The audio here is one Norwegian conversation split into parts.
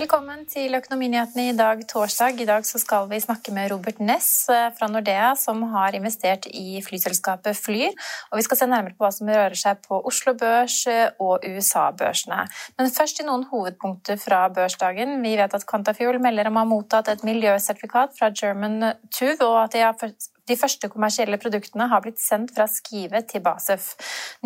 Velkommen til Økonominyhetene i dag torsdag. I dag skal vi snakke med Robert Ness eh, fra Nordea, som har investert i flyselskapet Flyr. Og vi skal se nærmere på hva som rører seg på Oslo Børs eh, og USA-børsene. Men først til noen hovedpunkter fra børsdagen. Vi vet at Quantafuel melder om å ha mottatt et miljøsertifikat fra German TUV, og at de har de første kommersielle produktene har blitt sendt fra Skive til Basef.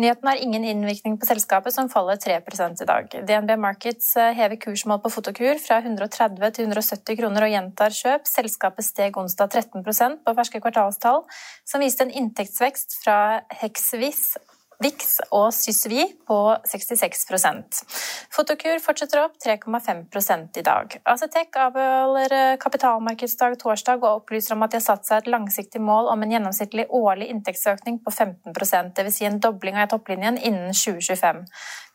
Nyheten har ingen innvirkning på selskapet, som faller 3 i dag. DNB Markets eh, hever kursmål på Fotokur fra 130 til 170 kroner og gjentar kjøp. Selskapet steg onsdag 13% på ferske kvartalstall, som viste en inntektsvekst fra Hexvis VIX og Sysvi på 66% Fotokur fortsetter opp 3,5% i dag. Acetec avholder kapitalmarkedsdag torsdag og opplyser om at de har satt seg et langsiktig mål om en gjennomsnittlig årlig inntektsøkning på 15% dvs. Si en dobling av topplinjen innen 2025.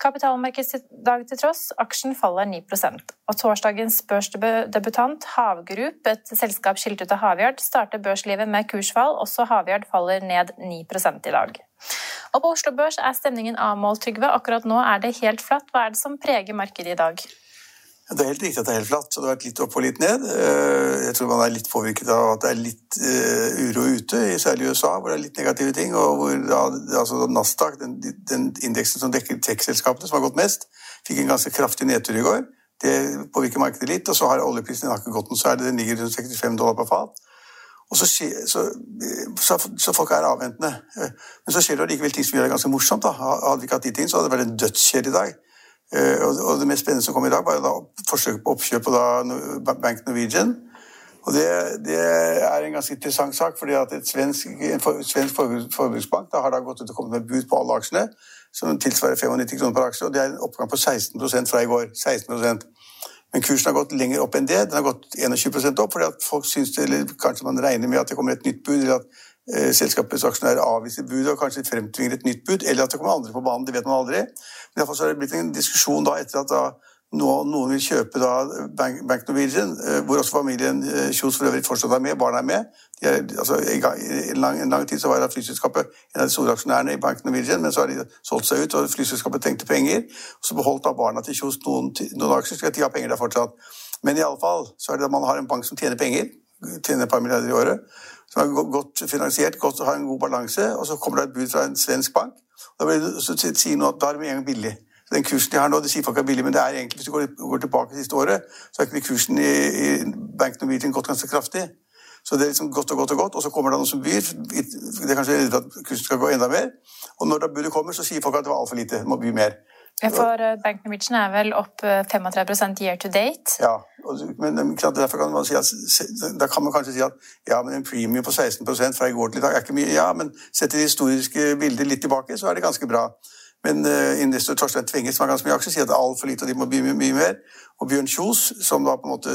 Kapitalmarkedsdag til tross, aksjen faller 9% Og torsdagens børsdebutant Havgrup, et selskap skilt ut av Havyard, starter børslivet med kursfall. Også Havyard faller ned 9 i dag. Og på Oslo Børs er stemningen avmålt, Trygve. Akkurat nå er det helt flatt. Hva er det som preger markedet i dag? Det er helt riktig at det er helt flatt, så det har vært litt opp og litt ned. Eh, jeg tror man er litt påvirket av at det er litt uh, uro ute, særlig i USA, hvor det er litt negative ting. og hvor da, altså Nasdaq, den, den indeksen som dekker tech-selskapene, som har gått mest, fikk en ganske kraftig nedtur i går. Det påvirker markedet litt. Og så har oljeprisen ikke gått noe særlig, den ligger rundt 65 dollar per fat. Og så, så, så, så, folk er avventende. Men så skjer det likevel ting som gjør det ganske morsomt. da. Hadde vi ikke hatt de tingene, så hadde det vært en dødskjede i dag. Eh, og det mest spennende som kom i dag, var da forsøket på oppkjøp av Bank Norwegian. Og det, det, er en ganske interessant sak, fordi at et svensk, en for, svensk forbruksbank da har da gått ut og kommet med bud på alle aksjene, som tilsvarer 95 kroner per aksje. og Det er en oppgang på 16 fra i går. 16 men kursen har gått lenger opp enn det. Den har gått 21% opp fordi at folk syns det, eller kanskje man regner med at det kommer et nytt bud, eller at eh, selskapets aksjonærer avviser budet og kanskje fremtvinger et nytt bud, eller at det kommer andre på banen. Det vet man aldri. Men iallfall så har det blitt en diskusjon da etter at da noen vil kjøpe da Bank, Bank Norwegian, eh, hvor også familien eh, Kjos for øvrig fortsatt er med, barna er med. Er, altså, en, lang, en, lang, tid så var flyselskapet en av de store aksjonærene i Bank Norwegian, men så har de solgt seg ut, og flyselskapet trengte penger. og Så beholdt da barna til Kjos noen, noen aksjer, slik at de har penger der fortsatt. Men i alle fall så er det at man har en bank som tjener penger, tjener et par milliarder i året, som er godt finansiert, godt har en god balanse, og så kommer det et bud fra en svensk bank. Da, blir, så sier noe at da er det med en gang billig den kursen de har nå, det sier folk er billig, men det er egentlig, hvis du går, går tilbake siste året, så har ikke kursen i, i Bank Norwegian gått ganske kraftig. Så det er liksom godt og godt og godt, og så kommer det noen som byr. Det er kanskje redd for at kursen skal gå enda mer. Og når da budet kommer, så sier folk at det var altfor lite, det må by mer. Ja, for eh, Bank Norwegian er vel opp 35 eh, year to date? Ja, men derfor kan man si at, da kan man kanskje si at ja, men en premium på 16 fra i går til i dag er ikke mye. Ja, men setter det historiske bildet litt tilbake, så er det ganske bra. Men uh, investor Torstein Tvinge, som har ganske mye aksjer, sier at det er altfor lite, og de må by mye, mer. Og Bjørn Kjos, som da på en måte,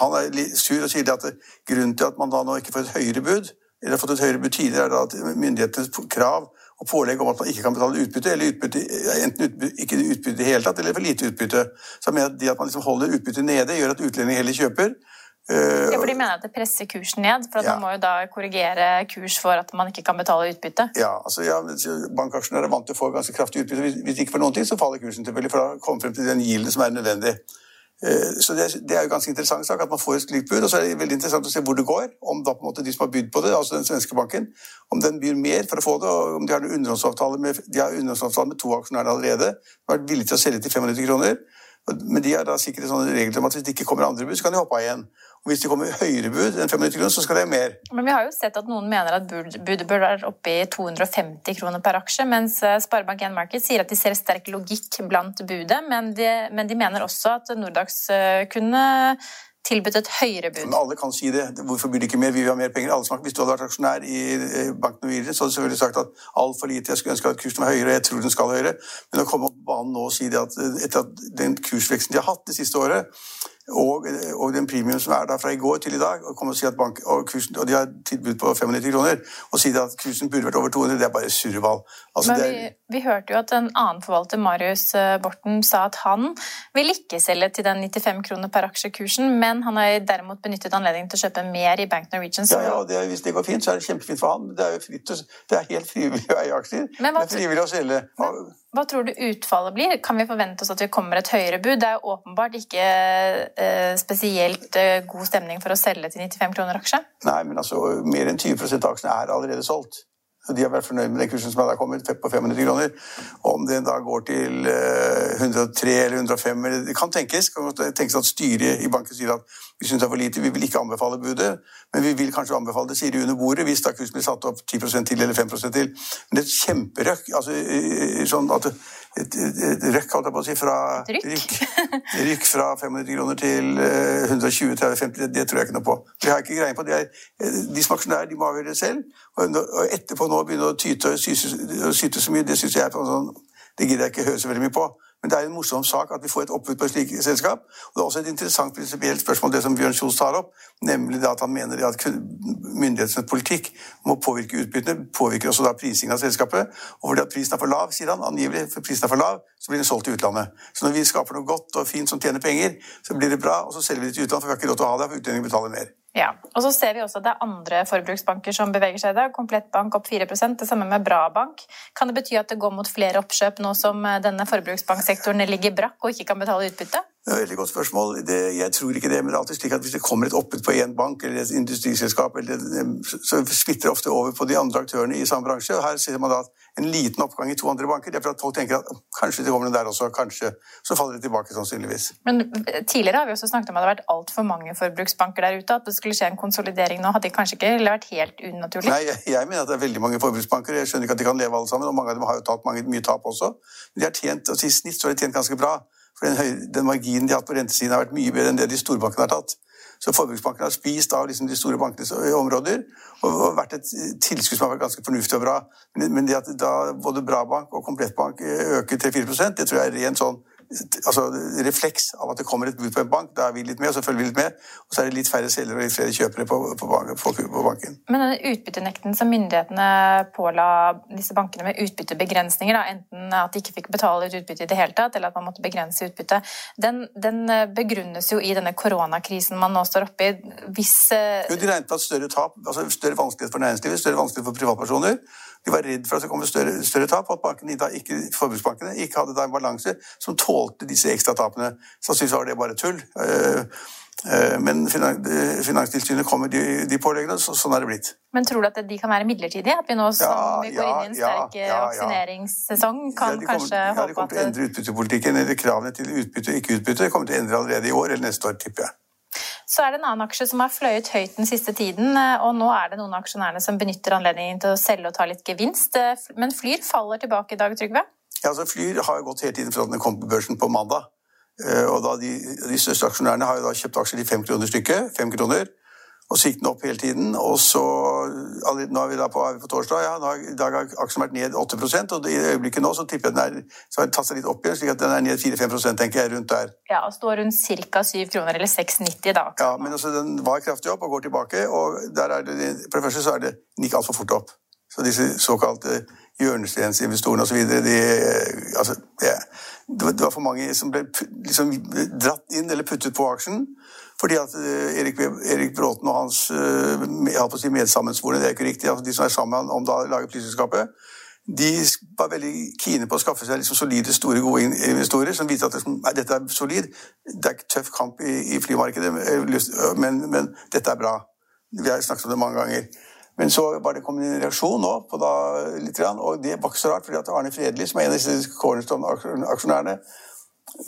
han er litt sur og sier at grunnen til at man da nå ikke får et høyere bud, eller har fått et høyere bud tidligere, er da at myndighetenes krav og pålegg om at man ikke kan betale utbytte, eller utbytte, enten utbytte, ikke utbytte i det hele tatt, eller for lite utbytte. Så jeg mener at det at man liksom holder utbyttet nede, gjør at utlendinger heller kjøper. Ja, for De mener at det presser kursen ned, for at Ja. man må jo da korrigere kurs for at man ikke kan betale utbytte. Ja, altså ja, Bankaksjene er vant til å få ganske kraftig utbytte. Hvis, hvis ikke for noen ting, så faller kursen tilfeldig, for da kommer frem til den gilden som er nødvendig. Eh, Så det, er- det jo ganske interessant sak at man får et slikt bud. Og så er det veldig interessant å se hvor det går. Om da på en måte de som har bydd på det, altså den svenske banken, om den byr mer for å få det, og om de har en underhåndsavtale med, de har underhåndsavtale med to aksjonærer allerede, som har vært villige til å selge til 95 kroner. Men de har da sikkert sånne regler om at hvis det ikke kommer andre bud, så kan de hoppe av igjen. Og hvis det kommer høyere bud enn 95 kroner, så skal det ha mer. Men vi har jo sett at noen mener at budet bør være oppe i 250 kroner per aksje, mens eh, Sparebank1 Market sier at de ser sterk logikk blant budet, men de, men de mener også at Nordax eh, kunne tilbudt et høyere bud. Men alle kan si det. Hvorfor blir det ikke mer? Vi vil ha mer penger. Alle hvis du hadde vært aksjonær i eh, Bank Norwegian, så hadde du selvfølgelig sagt at altfor lite. Jeg skulle ønske at kursen var høyere, og jeg tror den skal høyere. Men å komme opp på banen nå og si det at etter at den kursveksten de har hatt det siste året, og, og den premium som er der fra i går til i dag, og og si at bank, og, kursen, og de har tilbud på 95 kroner, og sier at kursen burde vært over 200, det er bare surreball. Altså, Men vi, vi hørte jo at en annen forvalter, Marius eh, Borten, sa at han vil ikke selge til den 95 kroner per aksjekursen, men han har derimot benyttet anledningen til å kjøpe mer i Bank Norwegian. ja, Så ja, og det, hvis det går fint, så er det kjempefint for han. Det er jo fritt, det er helt frivillig å eie aksjer. Men hva det er frivillig å selge. Hva tror du utfallet blir? Kan vi forvente oss at vi kommer et høyere bud? Det er åpenbart ikke eh, spesielt eh, god stemning for å selge til 95 kroner aksje. Nei, men altså, mer enn 20 av aksjene er allerede solgt. De har vært fornøyd med den kursen som er kommet, på 500 kroner. Og om den da går til eh, 103 eller 105 eller, Det kan tenkes kan tenkes at styret i banken sier at vi syns det er for lite, vi vil ikke anbefale budet, men vi vil kanskje anbefale det, sier de under bordet, hvis da kursen blir satt opp 10% til eller 5 til. Men det er et kjemperøkk. altså eh, sånn at et, røkk, holdt jeg på å si, fra rykk? rykk, fra 500 kroner til 120 30 50, det, tror jeg ikke noe på. Det har ikke greie på. Det er, eh, de som aksjonærer de må avgjøre det selv. Og, etterpå nå begynne å tyte og syte, så mye, det synes jeg er sånn, det gidder jeg ikke høre så veldig mye på. Men det er en morsom sak at vi får et oppbud på et slikt selskap. Og det er også et interessant prinsipielt spørsmål det som Bjørn Kjos tar opp, nemlig det at han mener at myndighetenes politikk må påvirke utbyttene, påvirker også da prisingen av selskapet. Og fordi at prisen er for lav, sier han, angivelig, for prisen er for lav, så blir den solgt til utlandet. Så når vi skaper noe godt og fint som tjener penger, så blir det bra, og så selger vi det til utlandet, for vi har ikke råd til å ha det, for utlendinger betaler mer. Ja, og så ser vi også at det er andre forbruksbanker som beveger seg i dag. Komplettbank opp 4 det samme med Bra Bank. Kan det bety at det går mot flere oppkjøp nå som eh, denne forbruksbanksektoren ligger brakk og ikke kan betale utbytte? Det er et veldig godt spørsmål. Det, jeg tror ikke det, men det er alltid slik at hvis det kommer et oppbud på én bank eller et industriselskap, eller, så- smitter det ofte over på de andre aktørene i samme bransje. og Her ser man da en liten oppgang i to andre banker, det er for at folk tenker at kanskje det kommer noen der også, kanskje. Så faller det tilbake sannsynligvis. Men eh, tidligere har vi også snakket om at det har vært altfor mange forbruksbanker der ute. At det skulle skje en konsolidering nå, hadde kanskje ikke vært helt unaturlig. Nei, jeg, jeg mener at det er veldig mange forbruksbanker. Jeg skjønner ikke at de kan leve alle sammen, og mange av dem har jo tatt mange, mye tap også. Men de har tjent, altså I snitt så har de tjent ganske bra. For den, den marginen de har hatt på rentesiden har vært mye bedre enn det de store bankene har tatt. Så forbruksbankene har spist av liksom de store bankenes områder og, og vært et tilskudd som har vært ganske fornuftig og bra. Men, det at da både Brabank og Komplettbank eh, øker 3-4 det tror jeg er rent sånn altså refleks av at det kommer et bud på en bank. Da er vi litt med, og så følger vi litt med. Og så er det litt færre selgere og litt flere kjøpere på, på, på, på banken. Men denne utbyttenekten som myndighetene påla disse bankene med utbyttebegrensninger, da, enten at de ikke fikk betale ut utbytte i det hele tatt, eller at man måtte begrense utbytte, den, den eh, begrunnes jo i denne koronakrisen man nå står oppe i. Hvis eh, Jo, De regnet med at større tap, altså større vanskelighet for næringslivet, større vanskelighet for privatpersoner. De var redd for at det kom større, større tap, og at bankene, ikke, forbruksbankene ikke hadde da en balanse som tålte disse ekstra tapene. Sannsynligvis var det bare tull. Eh, eh, Men eh, Finanstilsynet kom med de, de påleggene, så sånn er det blitt. Men tror du at de kan være midlertidige? At vi nå som Ja, vi går ja, inn i en sterk ja, vaksineringssesong, kan kommer, kanskje ja, de kommer til å endre utbyttepolitikken, eller kravene til utbytte og ikke utbytte. De kommer til å endre allerede i år eller neste år, tipper jeg. Så er det en annen aksje som har fløyet høyt den siste tiden, og nå er det noen av aksjonærene som benytter anledningen til å selge og ta litt gevinst. Men Flyr faller tilbake i dag, Trygve? Ja, altså Flyr har jo gått hele tiden fra den kom på børsen på mandag. Eh, Og da de, de største aksjonærene har jo da kjøpt aksjer i fem kroner stykket. Fem kroner. og svikten opp hele tiden. Og så Nå er vi da på, er vi på torsdag. ja, I dag har aksjen vært ned 8% og i øyeblikket nå så tipper jeg den er, så har den tatt seg litt opp igjen, slik at den er ned 4-5 tenker jeg, rundt der. Ja, og står rundt ca. 7 kroner, eller 6,90 da. Ja, men altså, den var kraftig opp og går tilbake, og der er det, for det første så er det, den gikk altfor fort opp. Så disse såkalte hjørnesteinsinvestorene osv. Altså, det, det var for mange som ble liksom, dratt inn eller puttet på aksjen. Fordi at eh, Erik, Erik Bråten og hans eh, si medsammensvorne, det er ikke riktig, altså de som er sammen om da lager flyselskapet, de var veldig kine på å skaffe seg liksom solide, store, gode investorer som viste at nei, dette er solid. Det er ikke tøff kamp i, i flymarkedet, men, men, dette er bra. Vi har snakket om det mange ganger. Men så var det kommet en reaksjon nå på da, litt, og det var ikke så rart, fordi at Arne Fredli, som er en av disse cornerstone-aksjonærene,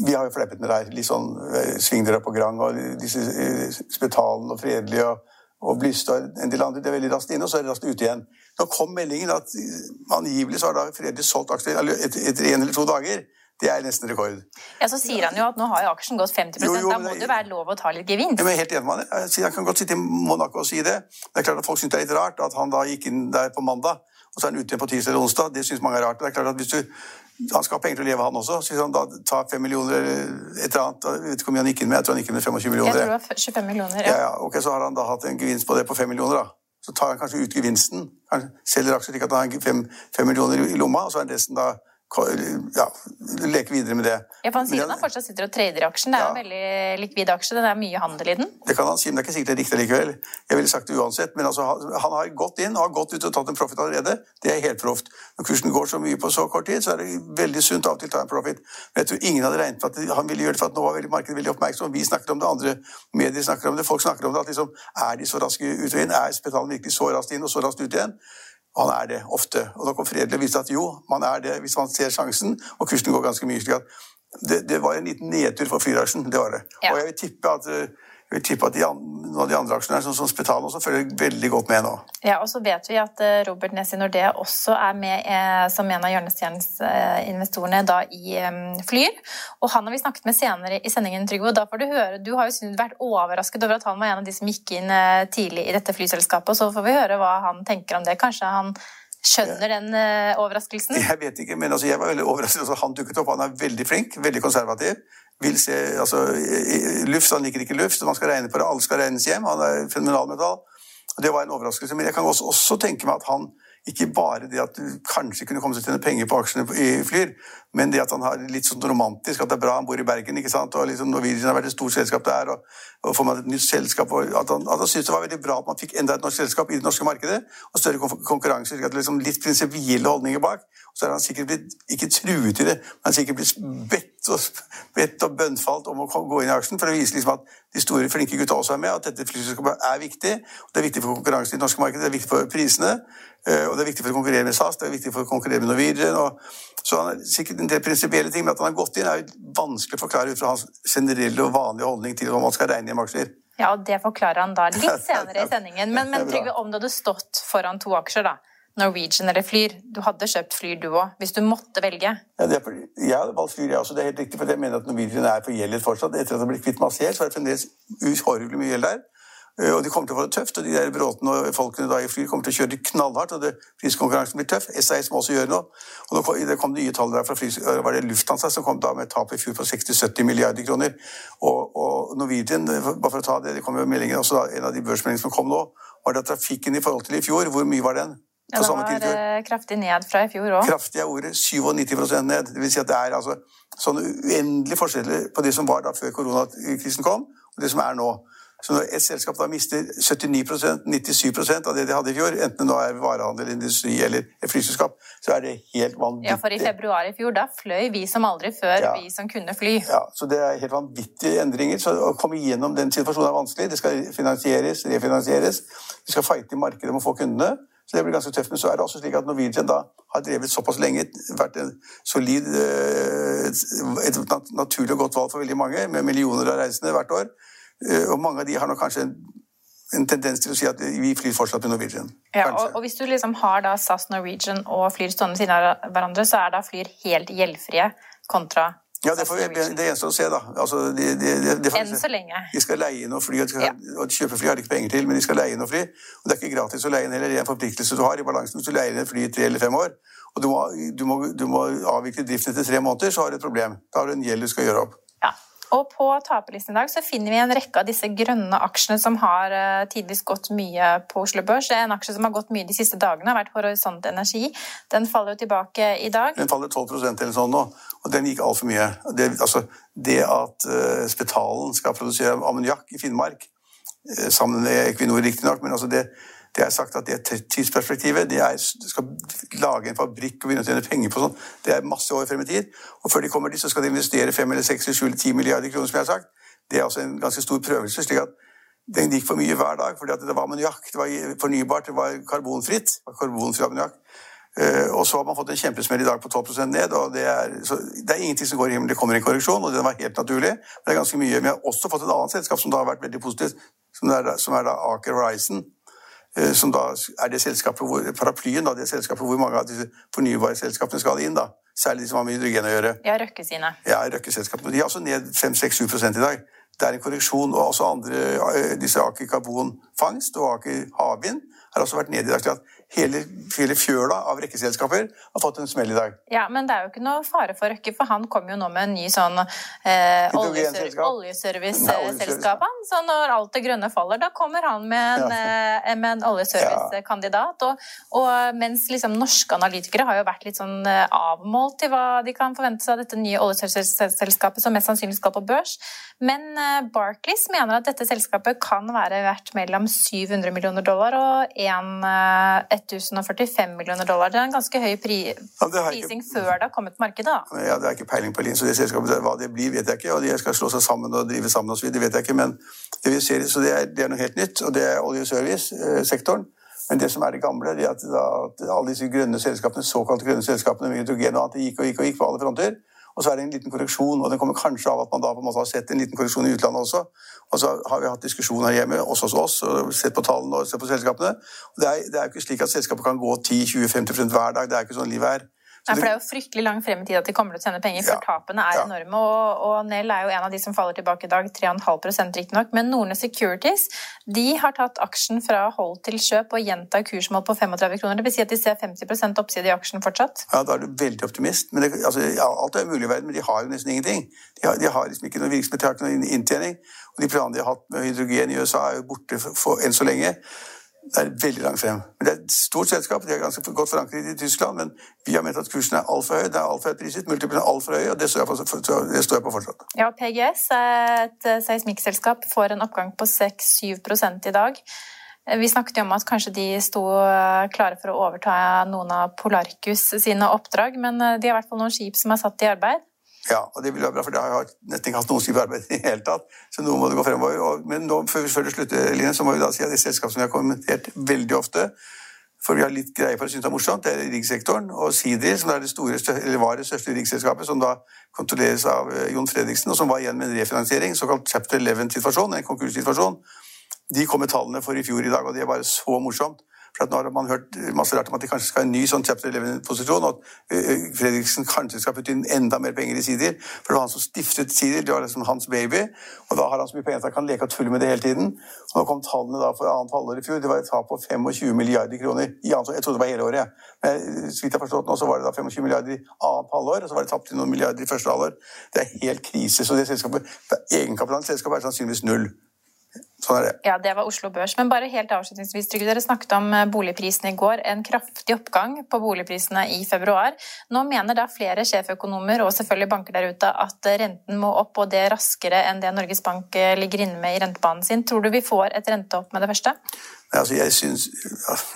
vi har jo fleppet med deg. Litt sånn eh, sving dere på Grang og disse eh, Spetalen og Fredelig og, og Blyst og en del andre. Det er veldig raskt inne, og så er det raskt ute igjen. Nå kom meldingen at eh, angivelig så har da Fredelig solgt aksjer etter, en eller to dager. Det er nesten rekord. Ja, Så sier han jo at nå har jo aksjen gått 50 jo, jo, Da må det jo være lov å ta litt gevinst? Jeg er helt enig med han. Jeg kan godt sitte i Monaco og si det. Det er klart at Folk syns det er litt rart at han da gikk inn der på mandag, og så er han ute igjen på tirsdag eller onsdag. Det syns mange er rart. Det er klart at hvis du han skal ha penger til å leve, han også. Så hvis han da tar fem millioner eller et eller annet Jeg vet ikke hvor mye han gikk inn med, jeg tror han gikk inn med 25 millioner. Jeg tror det var 25 millioner, ja. ja, ja. Ok, Så har han da hatt en gevinst på det på fem millioner, da. Så tar han kanskje ut gevinsten. Han selger aksjer slik at han har fem, fem millioner i lomma, og så er resten da ja, leke videre med det. Ja, for Han sier han fortsatt sitter og trader i aksjen. Det er ja. en veldig likvid aksje. Det er mye handel i den. Det kan han si, men det er ikke sikkert det er riktig likevel. Jeg ville sagt det uansett. Men altså, han har gått inn og har gått ut og tatt en profit allerede. Det er helt proft. Når kursen går så mye på så kort tid, så er det veldig sunt av og til å ta en profit. Men jeg tror ingen hadde regnet med at han ville gjøre det for at nå var veldig, markedet veldig oppmerksom. Vi snakker om det, andre medier snakker om det, folk snakker om det. at liksom, Er de så raske ut og inn? Er Spetalen virkelig så raskt inn og så raskt ut igjen? Han er det ofte. Og da kom Fredelig og viste at jo, man er det hvis man ser sjansen, og kursen går ganske mye. slik at det, det var en liten nedtur for flybransjen. Det var det. Ja. Og jeg vil tippe at eh, jeg vil tippe at de, av de andre aksjonærene, som, som Spetalen, også følger veldig godt med nå. Ja, og så vet vi at eh, Robert Ness i Nordea også er med eh, som en av hjørnesteinsinvestorene da i um, Flyr. Og han har vi snakket med senere i sendingen, Trygve. Og da får du høre Du har jo vært overrasket over at han var en av de som gikk inn eh, tidlig i dette flyselskapet. Og så får vi høre hva han tenker om det. Kanskje han skjønner den uh, overraskelsen? Jeg vet ikke, men altså, jeg var veldig overrasket. Altså, han dukket opp. Han er veldig flink, veldig konservativ vil se altså, Luft, han liker ikke luft, så man skal regne på det. Alle skal regnes hjem. Han er fenomenal metall. det var en overraskelse. Men jeg kan også, også tenke meg at han ikke bare det at du kanskje kunne komme til å tjene penger på aksjene i Flyr, men det at han har litt sånn romantisk, at det er bra han bor i Bergen, ikke sant? og liksom Norwegian har vært et stort selskap der, og, og får man et nytt selskap og At han, han syntes det var veldig bra at man fikk enda et norsk selskap i det norske markedet, og større konkurranse. slik at det liksom Litt prinsipielle holdninger bak. Og så er han sikkert blitt ikke truet i det, men han er sikkert blitt bedt og, bedt og bønnfalt om å gå inn i aksjen, for å vise liksom at de store, flinke gutta også er med, at dette flyselskapet er viktig. og Det er viktig for konkurransen i det norske markedet, det er viktig for prisene. Eh, og det er viktig for å konkurrere med SAS, det er viktig for å konkurrere med Norwegian. Og, så han er sikkert en del prinsipielle ting, men at han har gått inn, er jo vanskelig å forklare ut fra hans generelle og vanlige holdning til om man skal regne hjem aksjer. Ja, og det forklarer han da litt senere i sendingen. Men, men Trygve, om du hadde stått foran to aksjer, da. Norwegian eller Flyr. Du hadde kjøpt Flyr du òg, hvis du måtte velge. Ja, for, jeg hadde valgt Flyr, jeg også. Det er helt riktig, for jeg mener at Norwegian er forgjeldet fortsatt. Etter at det ble kvitt masse gjeld, så er det fremdeles uhorvelig mye gjeld der. Eh, og de kommer til å få det tøft. og de der Bråten og folkene da i Flyr kommer til å kjøre det knallhardt. og det, Priskonkurransen blir tøff. SAS må også gjøre noe. og Det kom nye tall der fra Fly, eh, var det Lufthansa som kom da med et tap i fjor på 60-70 milliarder kroner. Og, og, Norwegian, eh, bare for å ta det, det kom jo meldinger også da, en av de børsmeldingene som kom nå, var det trafikken i forhold til i fjor. Hvor mye var den? Ja, det var kraftig ned fra i fjor òg. Kraftig er ordet. 97 ned. Det vil si at det er altså sånne uendelige forskjeller på det som var da før koronakrisen kom, og det som er nå. Så når et selskap da mister 79% 97% av det de hadde i fjor, enten det er varehandel, industri eller flyselskap, så er det helt vanvittig. Ja, for i februar i fjor, da fløy vi som aldri før, ja. vi som kunne fly. Ja, så det er helt vanvittige endringer. Så å komme igjennom den situasjonen er vanskelig. Det skal finansieres, refinansieres. Vi skal fighte i markedet med å få kundene. Så det blir ganske tøft. Men så er det også slik at Norwegian da har drevet såpass lenge, vært en solid, eh, et naturlig og godt valg for veldig mange, med millioner av reisende hvert år. Eh, og mange av de har nok kanskje en, en tendens til å si at vi flyr fortsatt med Norwegian. Ja, og, og, hvis du liksom har da SAS, Norwegian og Flyr stående siden av hverandre, så er da Flyr helt gjeldfrie kontra Ja, det, får, det gjenstår å se, da. Altså, de, de, de, Enn så lenge. De skal leie inn noe fly, og, de skal, ja. og kjøpe fly har de ikke penger til, men de skal leie inn noe fly. Og det er ikke gratis å leie inn heller, det er en forpliktelse du har i balansen hvis du leier inn et fly i tre eller fem år. Og du må, du må, du må avvikle driften etter tre måneder, så har du et problem. Da har du en gjeld du skal gjøre opp. Ja. Og på taperlisten i dag så finner vi en rekke av disse grønne aksjene som har uh, tidvis gått mye på Oslo Børs. Det er En aksje som har gått mye de siste dagene, har vært Horisont Energi. Den faller jo tilbake i dag. Den faller 12% eller sånn nå, og den gikk altfor mye. Det, altså, det at uh, Spetalen skal produsere ammoniakk i Finnmark, uh, sammen med Equinor riktignok, men altså det det er sagt at det er tidsperspektivet. Det er, de skal lage en fabrikk og begynne å tjene penger på sånn. Det er masse år frem i tid. Og før de kommer dit, så skal de investere 5 eller 6 eller 7 eller 10 milliarder kroner, som jeg har sagt. Det er altså en ganske stor prøvelse. slik at den gikk for mye hver dag, fordi det var ammoniakk, det var fornybart, det var karbonfritt. Karbonfri ammoniakk. Uh, og så har man fått en kjempesmell i dag på 12% ned. og det er, det er, ingenting som går i himmelen. Det kommer en korreksjon, og den var helt naturlig. Men det er ganske mye. Vi har også fått et annet selskap som da har vært veldig positivt, som er, som er da Aker Horizon. Eh, som da er det selskapet hvor, paraplyen da, det selskapet hvor mange av disse fornybare selskapene skal inn. da. Særlig de som har med hydrogen å gjøre. Ja, Røkke sine. Ja, Røkke-selskapene. De er altså ned 5-6-7 i dag. Det er en korreksjon. Og også andre, eh, disse Aker Karbonfangst og Aker Havvind har også vært nede i dag. Hele, hele fjøla av rekkeselskaper har fått en smell i dag. Ja, Men det er jo ikke noe fare for Røkke, for han kom jo nå med en ny sånn eh, oljeserviceselskap. Olje så når alt det grønne faller, da kommer han med en, ja. eh, en oljeservicekandidat. Og, og, mens liksom norske analytikere har jo vært litt sånn eh, avmålt til hva de kan forvente seg av dette nye oljeserviceselskapet, som mest sannsynlig skal på børs. Men eh, Barclays mener at dette selskapet kan være verdt mellom 700 millioner dollar og 1, 1045 millioner dollar. Det er en ganske høy pri prising ikke... før det har kommet markedet. da. Ja, Det er ikke peiling på Lin, så det selskapet, hva det blir, vet jeg ikke. Og de skal slå seg sammen og drive sammen osv., det vet jeg ikke. Men det vi ser, så det er, det er noe helt nytt, og det er oljeservice-sektoren. Men det som er det gamle, det er at, at alle disse grønne selskapene, såkalte grønne selskapene med hydrogen og annet, gikk og gikk og gikk på alle fronter. Og så er det en liten korreksjon, og den kommer kanskje av at man da på en måte har sett en liten korreksjon i utlandet også. Og så har vi hatt diskusjon her hjemme, også hos oss, og sett på tallene og sett på selskapene. Og det er, jo ikke slik at selskapet kan gå 10-20-50% hver dag. Det er ikke sånn livet er. Nei, for Det er jo fryktelig langt frem i tid at de kommer til å tjene penger, for ja, tapene er ja. enorme. Og, og, Nell er jo en av de som faller tilbake i dag, 3,5% riktignok. Men Nordnes Securities de har tatt aksjen fra hold til kjøp og gjentar kursmål på 35 kroner. Det vil si at de ser 50% oppside i aksjen fortsatt? Ja, da er du veldig optimist. Men det, altså, ja, alt er mulig i verden, men de har jo nesten ingenting. De har, de har liksom ikke noen virksomhet, de har ikke noen inntjening. Og de planene de har hatt med hydrogen i USA, er jo borte for, for enn så lenge. Det er veldig langt frem. Men Det er et stort selskap, de er ganske godt forankret i Tyskland, men vi har ment at kursen er altfor høy. Det er altfor høyt priset, multiplen er altfor høy, og det står, det står, jeg på fortsatt. Ja, PGS, et eh, seismikkselskap, får en oppgang på 6-7 i dag. Vi snakket jo om at kanskje de sto eh, klare for å overta noen av Polarcus sine oppdrag, men eh, de har i hvert fall noen skip som er satt i arbeid. Ja, og det vil være bra, for det har jeg nesten ikke hatt noen skip i det hele tatt. Så nå må det gå fremover. Men nå, før, det slutter, Line, så må vi da si at det selskapet som vi har kommentert veldig ofte, for vi har litt greie for å synes det er morsomt, det er riggsektoren. Og Sidri, som det store, var det største riggselskapet, som da kontrolleres av eh, Jon Fredriksen, og som var igjen med en refinansiering, såkalt chapter 11-situasjon, en konkurssituasjon. De kom med tallene for i fjor i dag, og det er bare så morsomt. For nå har man hørt masse rart om at de kanskje skal ha en ny sånn chapter 11-posisjon, og at Fredriksen kanskje skal putte inn enda mer penger i Sider. For det var han som stiftet Sider, det var liksom hans baby. Og da har han så mye penger at han kan leke og tulle med det hele tiden. Og nå kom tallene da for annet halvår i fjor. Det var et tap på 25 milliarder kroner. Jeg trodde det var hele året. Men så vidt jeg har forstått nå, så var det da 25 milliarder i annet halvår, og så var det tapt til noen milliarder i første halvår. Det er helt krise. Så det selskapet, egenkapitalen i selskapet er sannsynligvis null. Sånn er det. Ja, Det var Oslo Børs. Men bare helt avslutningsvis, Trygve, dere snakket om eh, boligprisene i går. En kraftig oppgang på boligprisene i februar. Nå mener da flere sjeføkonomer og selvfølgelig banker der ute at renten må opp, og det raskere enn det Norges Bank eh, ligger inne med i rentebanen sin. Tror du vi får et renteopp med det første? Altså, jeg synes,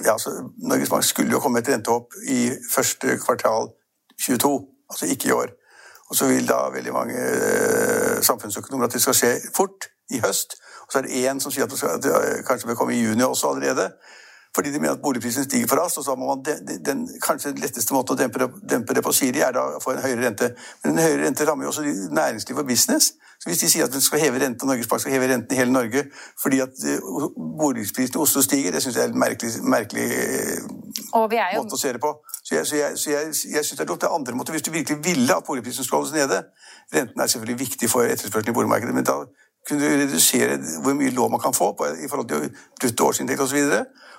ja, altså, Norges Bank skulle jo komme et renteopp i første kvartal 22, altså ikke i år. Og så vil da veldig mange eh, samfunnsøkonomer at det skal skje fort, i høst. Og så er det én som sier at det, skal, at det kanskje bør komme i juni også allerede. Fordi de mener at boligprisen stiger for raskt. og så må man den, den, Kanskje den letteste måten å dempe det, dempe det på, sier de, er da å få en høyere rente. Men en høyere rente rammer jo også næringsliv og business. Så Hvis de sier at de skal heve renten, Norges Bank skal heve renten i hele Norge fordi at boligprisene boligprisen i Oslo stiger, det syns jeg er en merkelig, merkelig jo... måte å se det på. Så jeg, så jeg, så jeg, jeg synes det er dumt. Det er andre måter. Hvis du virkelig ville at boligprisen skulle holdes nede Renten er selvfølgelig viktig for etterspørselen i boligmarkedet, men da kunne du redusere hvor mye lån man kan få på, i forhold til bruttoårsinntekt osv.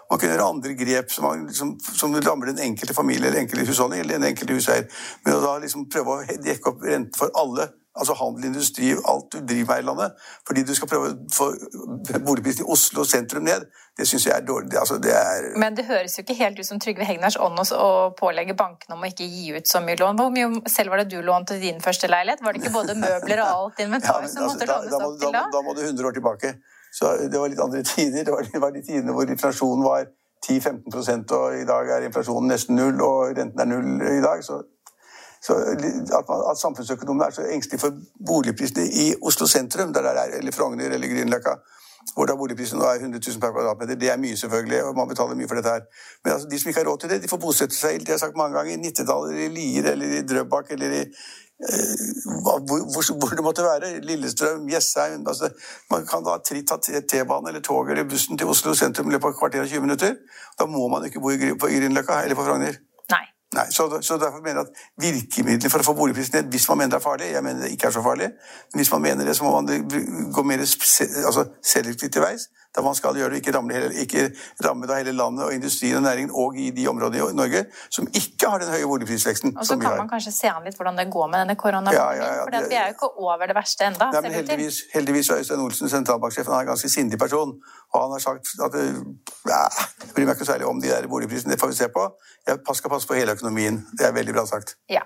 Man kunne gjøre andre grep som, som, som rammer den enkelte familie eller enkelte husholdning eller den enkelte huseier. Men å da liksom prøve å dekke opp rente for alle altså handel, industri, alt du driver med i landet, fordi du skal prøve å få boligprisen i Oslo sentrum ned, det syns jeg er dårlig. Altså, det er Men det høres jo ikke helt ut som Trygve Hegnars ånd å pålegge bankene om å ikke gi ut så mye lån. Hvor mye selv var det du lånte din første leilighet? Var det ikke både møbler og alt inventar ja, som altså, måtte lånes opp til da? Da må du 100 år tilbake. Så det var litt andre tider. Det var, det var de tidene hvor inflasjonen var 10-15 og i dag er inflasjonen nesten null, og renten er null i dag. så så at, man, at samfunnsøkonomene er så engstelige for boligprisene i Oslo sentrum, der det er, eller Frogner eller Grünerløkka, hvor da boligprisen nå er 100 000 per kvadratmeter. Det er mye, selvfølgelig, og man betaler mye for dette her. Men altså, de som ikke har råd til det, de får bosette seg de har sagt mange ganger, i Nittedal eller i Lier eller i Drøbak eller i eh, hvor, hvor, hvor, det måtte være. Lillestrøm, Jessheim altså, Man kan da tritt, ta T-banen eller tog eller bussen til Oslo sentrum i løpet av et kvarter og 20 minutter. Da må man ikke bo i, på Grünerløkka eller på Frogner. Nei. Så, så, derfor mener jeg at Virkemidler for å få boligprisen ned, hvis man mener det er farlig Jeg mener det ikke er så farlig. Men hvis man mener det, så må man gå mer altså, selektivt til veis der man skal gjøre det, ikke ramme, ikke ramme hele landet og industrien og næringen og i de områdene i Norge som ikke har den høye boligprisveksten. Og så kan man kanskje se an litt hvordan det går med denne koronapandemien, ja, ja, ja, for vi er jo ikke over det verste enda. Nei, men heldigvis, heldigvis er Øystein Olsen, sentralbanksjefen, han en ganske sindig person. Og han har sagt at ja, jeg bryr meg ikke særlig om de der boligprisene, det får vi se på. Jeg skal passe på hele økonomien. Det er veldig bra sagt. Ja.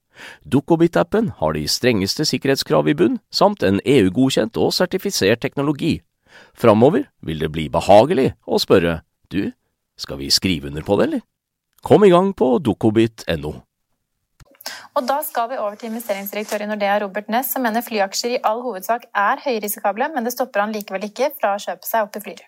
Dukkobit-appen har de strengeste sikkerhetskrav i bunn, samt en EU-godkjent og sertifisert teknologi. Framover vil det bli behagelig å spørre du, skal vi skrive under på det, eller? Kom i gang på dukkobit.no. Og Da skal vi over til investeringsdirektør i Nordea, Robert Ness, som mener flyaksjer i all hovedsak er høyrisikable, men det stopper han likevel ikke fra å kjøpe seg opp i Flyr.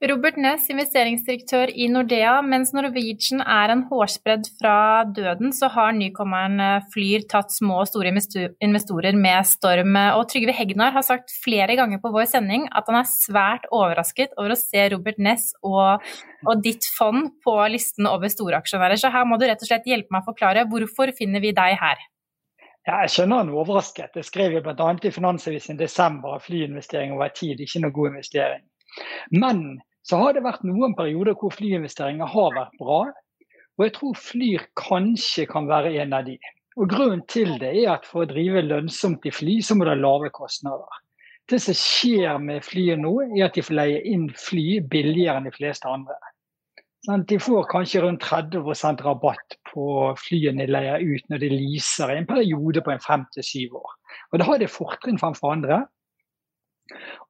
Robert Ness, investeringsdirektør i Nordea. Mens Norwegian er en hårsbredd fra døden, så har nykommeren eh, Flyr tatt små og store investorer med storm. Og Trygve Hegnar har sagt flere ganger på vår sending at han er svært overrasket over å se Robert Ness og, og ditt fond på listen over storaksjonærer. Så her må du rett og slett hjelpe meg å forklare hvorfor finner vi deg her? Ja, jeg skjønner han er overrasket. Jeg skrev jo bl.a. i Finansavisen i desember at flyinvestering over tid ikke noe god investering. Men så har det vært noen perioder hvor flyinvesteringer har vært bra. Og jeg tror Flyr kanskje kan være en av de. Og Grunnen til det er at for å drive lønnsomt i fly, så må det ha lave kostnader. Det som skjer med flyet nå, er at de får leie inn fly billigere enn de fleste andre. De får kanskje rundt 30 rabatt på flyene de leier ut når de leaser i en periode på en fem til syv år. Og Da har de fortrinn framfor andre.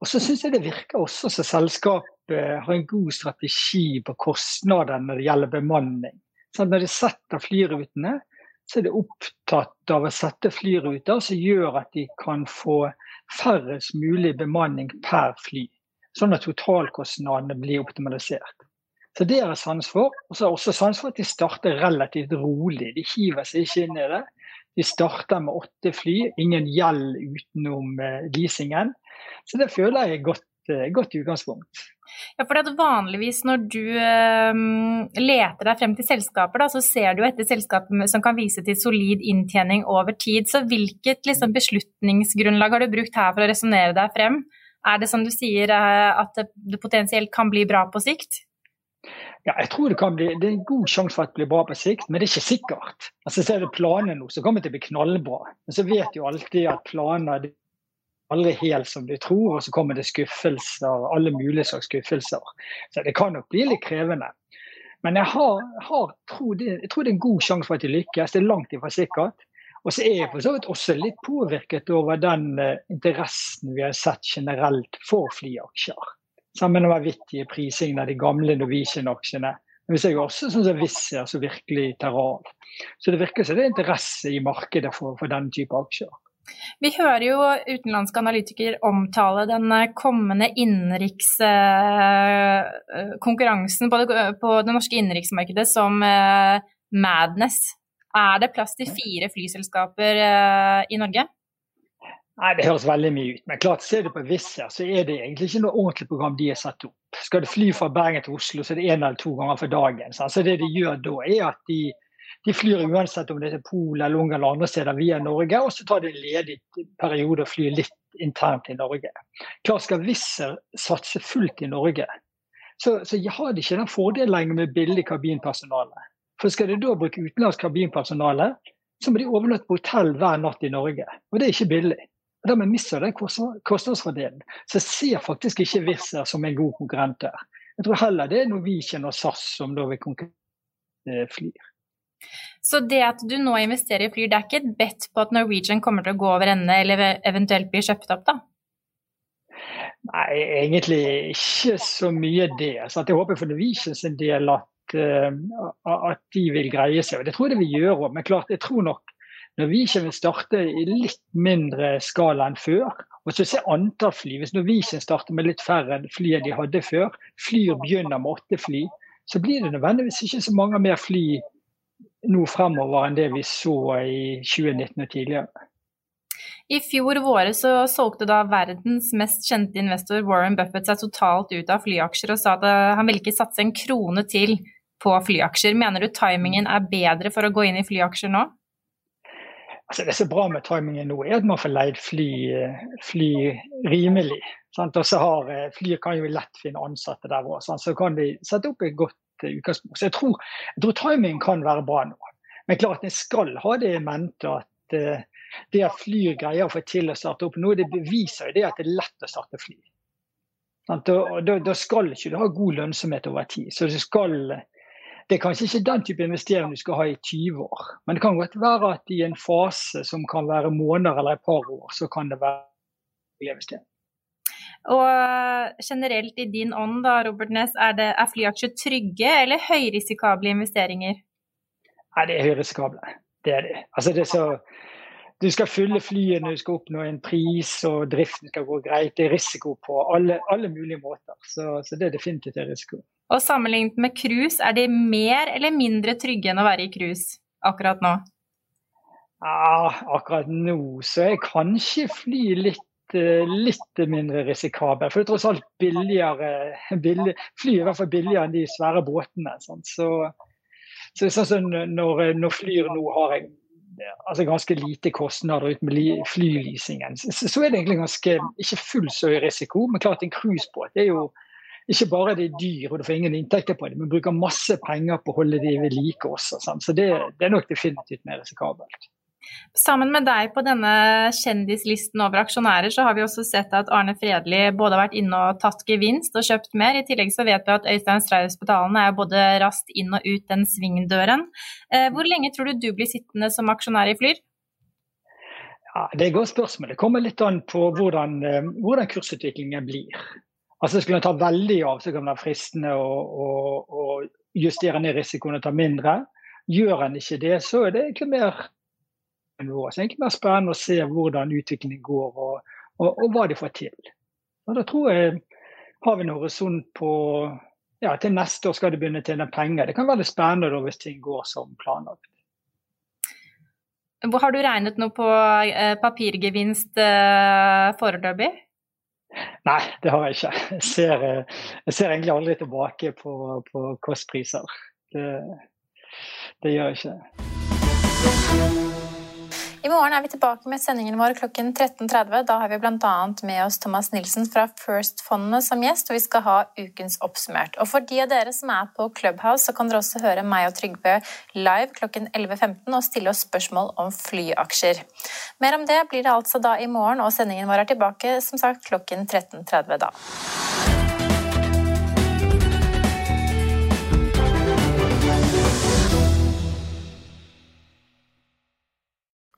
Og så syns jeg det virker også som selskapet har en god strategi på kostnader når det gjelder bemanning. Så når de setter flyrutene, så er de opptatt av å sette flyruter som gjør at de kan få færrest mulig bemanning per fly. Sånn at totalkostnadene blir optimalisert. Så Det har jeg sans for. Og så har jeg også sans for at de starter relativt rolig. De hiver seg ikke inn i det. De starta med åtte fly, ingen gjeld utenom eh, leasingen. Så det føler jeg er godt, eh, godt utgangspunkt. Ja, for at Vanligvis når du um, leter deg frem til selskaper, da, så ser du etter selskaper som kan vise til solid inntjening over tid. Så hvilket liksom, beslutningsgrunnlag har du brukt her for å resonnere deg frem? Er det som du sier at det potensielt kan bli bra på sikt? Ja, jeg tror det kan bli, det er en god sjanse for at det blir bra på sikt, men det er ikke sikkert. Altså Ser du planene nå, så kommer det til å bli knallbra. Men så vet jo alltid at planer er aldri helt som du tror, og så kommer det skuffelser, alle mulige slags skuffelser. Så det kan nok bli litt krevende. Men jeg, har, har, tror, det, jeg tror det er en god sjanse for at de lykkes. Det er langt ifra sikkert. Og så er jeg for så vidt også litt påvirket over den uh, interessen vi har sett generelt for flyaksjer. Sammen med vanvittige prisingen av de gamle Norwegian-aksjene. Men vi ser jo også sånn som Wizz som virkelig tar av. Så det virker som det er interesse i markedet for, for denne type aksjer. Vi hører jo utenlandske analytikere omtale den kommende innenrikskonkurransen eh, på, på, det norske innenriksmarkedet som eh, madness. Er det plass til fire flyselskaper eh, i Norge? Nei, Det høres veldig mye ut. Men klart, ser du på Wizz så er det egentlig ikke noe ordentlig program de har satt opp. Skal du fly fra Bergen til Oslo, så er det én eller to ganger for dagen. Så det de gjør da, er at de de flyr uansett om det er til Polen Ungarn eller andre steder via Norge, og så tar de en ledig periode og flyr litt internt i Norge. Klart skal Wizz satse fullt i Norge, så, så har de ikke den fordelen lenger med billig kabinpersonale. For skal de da bruke utenlandsk kabinpersonale, så må de overnatte på hotell hver natt i Norge. Og det er ikke billig. Dermed mister den kostnadsfordelen. Så jeg ser faktisk ikke Wizz som en god konkurrent der. Jeg tror heller det er Norwegian og SAS som da vil konkurrere flyr. Så det at du nå investerer i Flyr, det er ikke et bet på at Norwegian kommer til å gå over ende eller eventuelt blir kjøpt opp, da? Nei, egentlig ikke så mye det. Så jeg håper for Norwegian sin del at, uh, at, de vil greie seg. og Det tror jeg de vil gjøre òg. Men klart, jeg tror nok Norwegian vil starte i litt mindre skala enn før. Og så se antall fly. Hvis Norwegian starter med litt færre fly enn de hadde før, Flyr begynner med åtte fly, så blir det nødvendigvis ikke så mange mer fly nå fremover enn det vi så i 2019 og tidligere. I fjor våre så solgte da verdens mest kjente investor Warren Buffett seg totalt ut av flyaksjer og sa at eh, han ville ikke satse en krone til på flyaksjer. Mener du timingen er bedre for å gå inn i flyaksjer nå? Altså det som er bra med timingen nå, er at man får leid fly, fly rimelig. Sant? Og så har Flyet Fly kan jo lett finne ansatte der òg, så kan de sette opp et godt utgangspunkt. Så jeg tror, jeg tror timingen kan være bra nå. Men klart en skal ha det i mente at det at fly greier å få til å starte opp nå, det beviser jo det at det er lett å starte fly. Da, da, da, skal ikke du ha god lønnsomhet over tid. Så du skal, det er kanskje ikke den type investering du skal ha i 20 år. Men det kan godt være at i en fase som kan være måneder eller et par år, så kan det være investering. Og generelt i din ånd, da, Robert Ness, er, det, er flyaksjer trygge eller høyrisikable investeringer? Nei, det er høyrisikable. Det er det. Altså, det er så, du skal fylle flyet når du skal oppnå en pris, og driften skal gå greit. Det er risiko på alle, alle mulige måter. Så, så, det er definitivt risiko. Og sammenlignet med cruise, er de mer eller mindre trygge enn å være i cruise akkurat nå? Ja, akkurat nå så er kanskje fly litt Eh, litt mindre risikabel. For det er tross alt billigere billig, Fly er i hvert fall billigere enn de svære båtene. Sånn. Så, så sånn som når, når Flyr nå har jeg altså ganske lite kostnader ut med flyleasingen, så, så, er det egentlig ganske ikke fullt så høy risiko. Men klart en cruisebåt er jo ikke bare det er dyr og du får ingen inntekter på det, men bruker masse penger på å holde de ved like også. Sant? Så det, det, er nok definitivt mer risikabelt. Sammen med deg på denne kjendislisten over aksjonærer, så har vi også sett at Arne Fredli både har vært inne og tatt gevinst og kjøpt mer. I tillegg så vet vi at Øystein Strauspetalen er både raskt inn og ut den svingdøren. Eh, hvor lenge tror du du blir sittende som aksjonær i Flyr? Ja, Det er et godt spørsmål. Det kommer litt an på hvordan, eh, hvordan kursutviklingen blir. Altså Skulle en ta veldig av, så kan det være fristende å, å, å justere ned risikoen og ta mindre. Gjør en ikke det, så er det egentlig mer. Det er egentlig mer spennende å se hvordan utviklingen går og, og, og hva de får til. Og da tror jeg har vi en horisont på ja, til neste år skal de begynne å tjene penger. Det kan være litt spennende da, hvis ting går som planlagt. Har du regnet noe på eh, papirgevinst eh, foreløpig? Nei, det har jeg ikke. Jeg ser, eh, jeg ser egentlig aldri tilbake på, på kostpriser. Det, det gjør jeg ikke. I morgen er vi tilbake med sendingen vår klokken 13.30. Da har vi bl.a. med oss Thomas Nilsen fra First-fondene som gjest, og vi skal ha ukens oppsummert. Og for de av dere som er på Clubhouse, så kan dere også høre meg og Trygve live klokken 11.15 og stille oss spørsmål om flyaksjer. Mer om det blir det altså da i morgen, og sendingen vår er tilbake som sagt klokken 13.30 da.